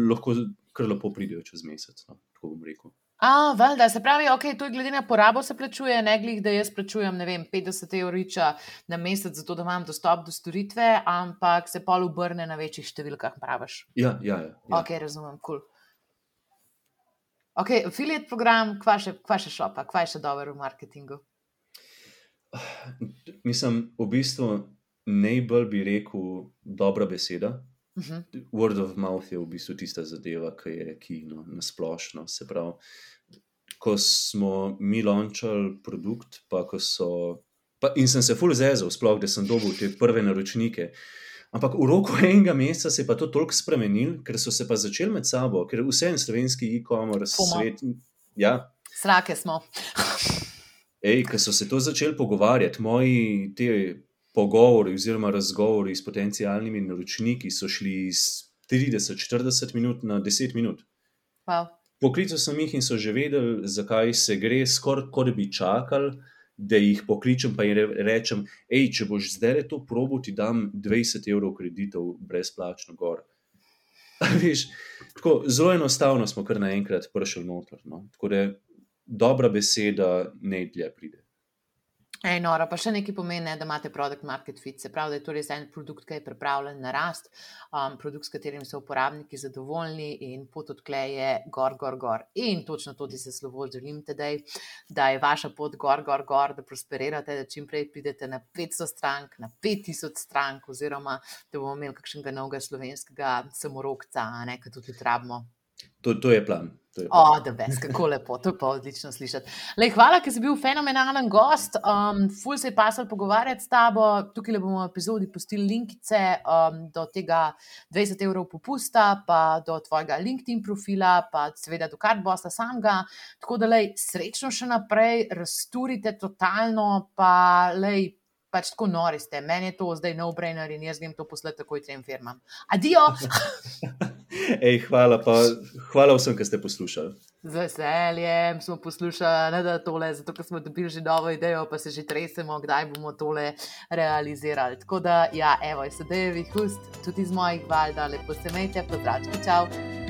lahko kar lepo pridejo čez mesec. No, tako bom rekel. A, valjda, se pravi, ok, to je glede na porabo se plačuje, ne glede, da jaz plačujem, ne vem, 50 evriča na mesec, zato da imam dostop do storitve, ampak se pol obrne na večjih številkah, praviš. Ja, ja, ja, ja. Ok, razumem, kul. Cool. Ok, affiliate program, kva še, kva še šopa, kva je še dobro v marketingu? Mislim, v bistvu najbolj bi rekel dobra beseda. Uh mhm. -huh. Word of mouth je v bistvu tista zadeva, ki je kino na splošno. Se pravi, ko smo mi launčali produkt, pa ko so. Pa, in sem se full zezel, sploh, da sem dobil te prve naročnike. Ampak v roku enega meseca se je pa to toliko spremenilo, ker so se pa začeli med sabo, ker vse en slovenski e-commerce svet. Ja. Srake smo. Ej, ko so se to začeli pogovarjati, moji te pogovori oziroma razgovori s potencijalnimi naročniki so šli iz 30-40 minut na 10 minut. Wow. Poklical sem jih in so že vedeli, zakaj se gre, skoraj kot da bi čakali, da jih pokličem in rečem, hej, če boš zdaj to probo, ti dam 20 evrov kreditov brezplačno gor. Veš, tako, zelo enostavno smo kar naenkrat prišli noter. No? Tako da dobra beseda ne dlje pride. Ej, nora, pa še nekaj pomeni, ne, da imate produkt market fit. Se pravi, da je to res en produkt, ki je pripravljen na rast, um, produkt, s katerim so uporabniki zadovoljni in pot odkleje gor, gor, gor. In točno to, da se slovo želim tedaj, da je vaša pot gor, gor, gor, da prosperirate, da čim prej pridete na 500 strank, na 5000 strank, oziroma da bomo imeli kakšnega novega slovenskega samorokca, ne, ki tudi rabimo. To, to je plan. O, da bes, kako lepo, to je pa odlično slišati. Lej, hvala, ker si bil fenomenalen gost. Um, ful se je pasal pogovarjati s tabo. Tukaj bomo v epizodi pustili linkice um, do tega 20 evrov popusta, pa do tvojega LinkedIn profila, pa seveda do kartbosta samega. Tako da, lej, srečno še naprej, razturite totalno, pa lej, pač tako nori ste. Meni je to zdaj no-brainer in jaz grem to poslati takoj trem firmam. Adijo! Ej, hvala, pa, hvala vsem, ki ste poslušali. Z veseljem smo poslušali, ne da tole, zato smo dobili že novo idejo, pa se že tresemo, kdaj bomo tole realizirali. Tako da, ja, evo, sedaj je vihust, tudi iz mojih val, da lepo se imejte, pozdravljate, čau!